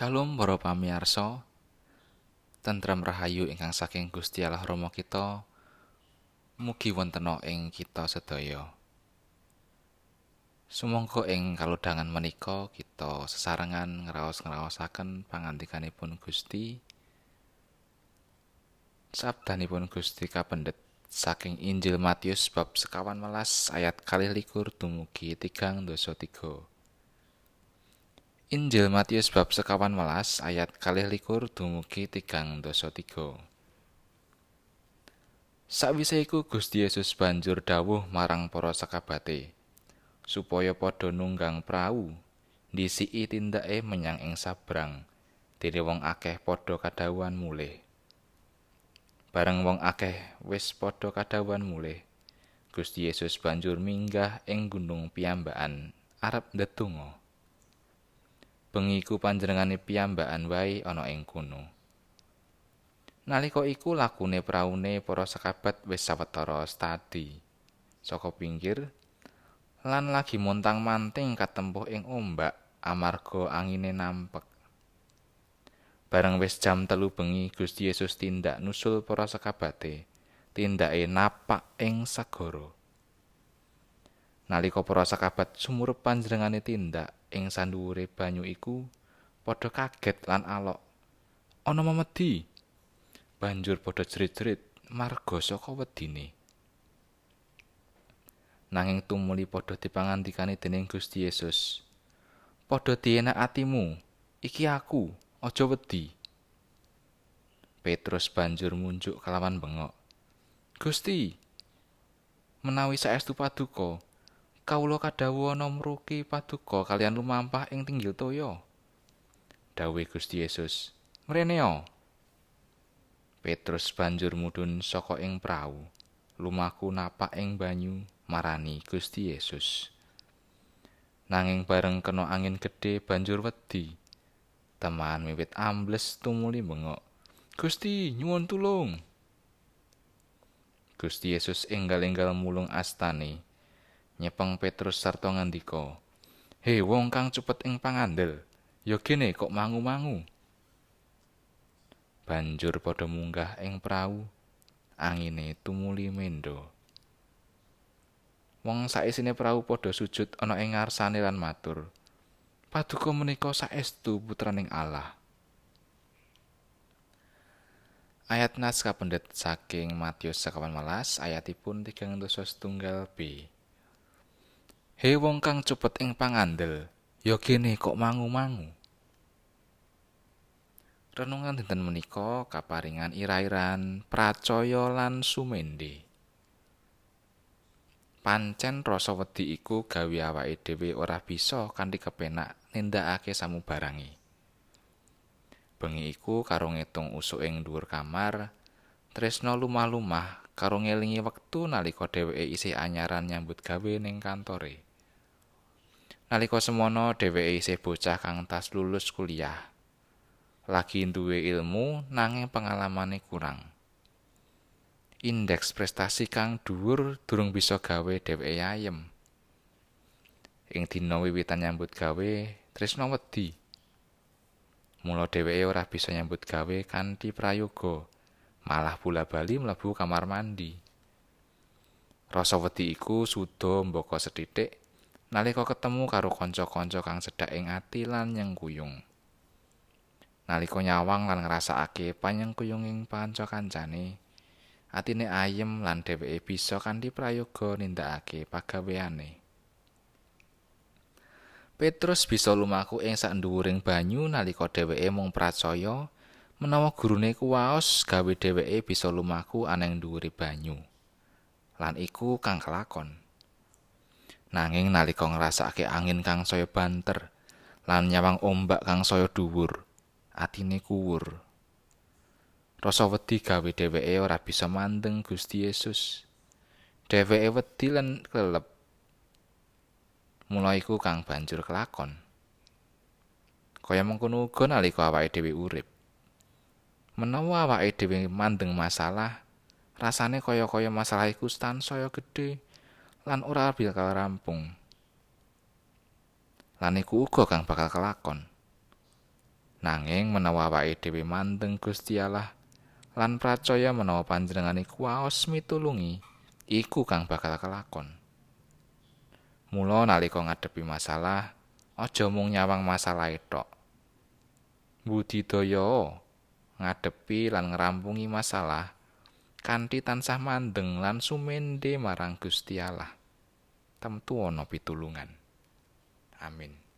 Shalom para pamirsa. Tentrem rahayu ingkang saking Gusti Allah Rama kita mugi wonten ing kita sedaya. Sumangga ing kalodhangan menika kita sesarengan ngraos-ngraosaken pangandikanipun Gusti. Sabdanipun Gusti kapendet saking Injil Matius bab sekawan welas ayat kalih likur dumugi tigang dosa tiga. Injil Matius bab sekawan welas ayat kalih likur dumugi tigang dosa tiga. Sawise iku Gusti Yesus banjur dawuh marang para sekabate supaya padha nunggang prau ndisiki tindake menyang ing sabrang dene wong akeh padha kadhawuhan mulih. Bareng wong akeh wis padha kadhawuhan mulih, Gusti Yesus banjur minggah ing gunung piyambakan arep ndedonga. Bengiku panjenengane piyambakan wae ana ing kono. Nalika iku lakune praune para sekabat wis sawetara stadi saka pinggir lan lagi montang-manting katempuh ing ombak amarga angine nampek. Bareng wis jam telu bengi Gusti Yesus tindak nusul para sekabate, tindake napak ing segara. Nalika para sekabat sumurup panjenengane tindak ing sanduwure banyu iku padha kaget lan alok. Ana memedi. Banjur padha jerit-jerit marga saka wedine. Nanging tumuli padha dipangandikani dening Gusti Yesus. Padha dienak atimu, iki aku, aja wedi. Petrus banjur munjuk kelawan bengok. Gusti, menawi saestu paduka, kawula kadhawuh ana mruki paduka kalian lumampah ing tinggil toya. Dawuh Gusti Yesus mrene Petrus banjur mudhun saka ing prau. Lumaku napak ing banyu marani Gusti Yesus. Nanging bareng kena angin gedhe banjur wedi. Teman miwit ambles tumuli bengok Gusti nyuwun tulung. Gusti Yesus enggal-enggal mulung astane nyepeng Petrus sarta ngandika, "He wong kang cepet ing pangandel, ya kene kok mangu-mangu." Banjur padha munggah ing prau, angine tumuli mendo. Wong saisine prau padha sujud ana ing ngarsane lan matur, "Paduka menika saestu putraning Allah." Ayat nas kapendet saking Matius sekawan malas ayatipun tigang dosa setunggal B. He wong kang cepet ing pangandel, ya kene kok mangu-mangu. Renungan dinten menika kaparingan ira-iran pracaya lan sumende. Pancen rasa wedi iku gawe awake dhewe ora bisa kanthi kepenak nindakake samubarangi. Bengi iku karo ngitung usuk ing dhuwur kamar, tresno lumah-lumah karo ngelingi wektu nalika dheweke isih anyaran nyambut gawe ning kantore. Nalika semono dheweke isih bocah kang tas lulus kuliah. Lagi duwe ilmu nanging pengalamane kurang. Indeks prestasi kang dhuwur durung bisa gawe dheweke ayem. Ing dina wiwitan nyambut gawe, tresno wedi. Mula dheweke ora bisa nyambut gawe kanthi prayoga, malah bola-bali mlebu kamar mandi. Rasa wedi iku suda mbaka sethithik nalika ketemu karo kanca-kanca kang sedhak ing ati lan nyengkuyung. Nalika nyawang lan ngrasakake panyengkuyunging panca kancane, atine ayem lan dheweke bisa kanthi prayoga nindakake pagaweane. Petrus bisa lumaku ing sandhuwuring banyu nalika dheweke mung pracaya menawa gurune kuwaos gawe dheweke bisa lumaku aneng dhuwure banyu. Lan iku kang kelakon. Nanging nalika ngrasakake angin kang saya banter lan nyawang ombak kang saya dhuwur atine kuwur. Rasa wedi gawe dheweke ora bisa mandeng Gusti Yesus. Dheweke wedi lan kelep mula iku kang banjur kelakon. Kaya mengkono uga nalika awake dhewe urip. Menawa awake dhewe mandeng masalah rasane kaya-kaya masalah iku tansaya gedhe lan ora bakal rampung. Lan iku uga kang bakal kelakon. Nanging menawa awake dhewe mandeng Gusti Allah lan pracaya menawa panjenengane kuwaos mitulungi, iku kang bakal kelakon. Mula nalika ngadepi masalah, aja mung nyawang masalah tok. Budidaya ngadepi lan ngrampungi masalah kanthi tansah mandeng lan sumende marang Gusti Allah. Temtu ana pitulungan. Amin.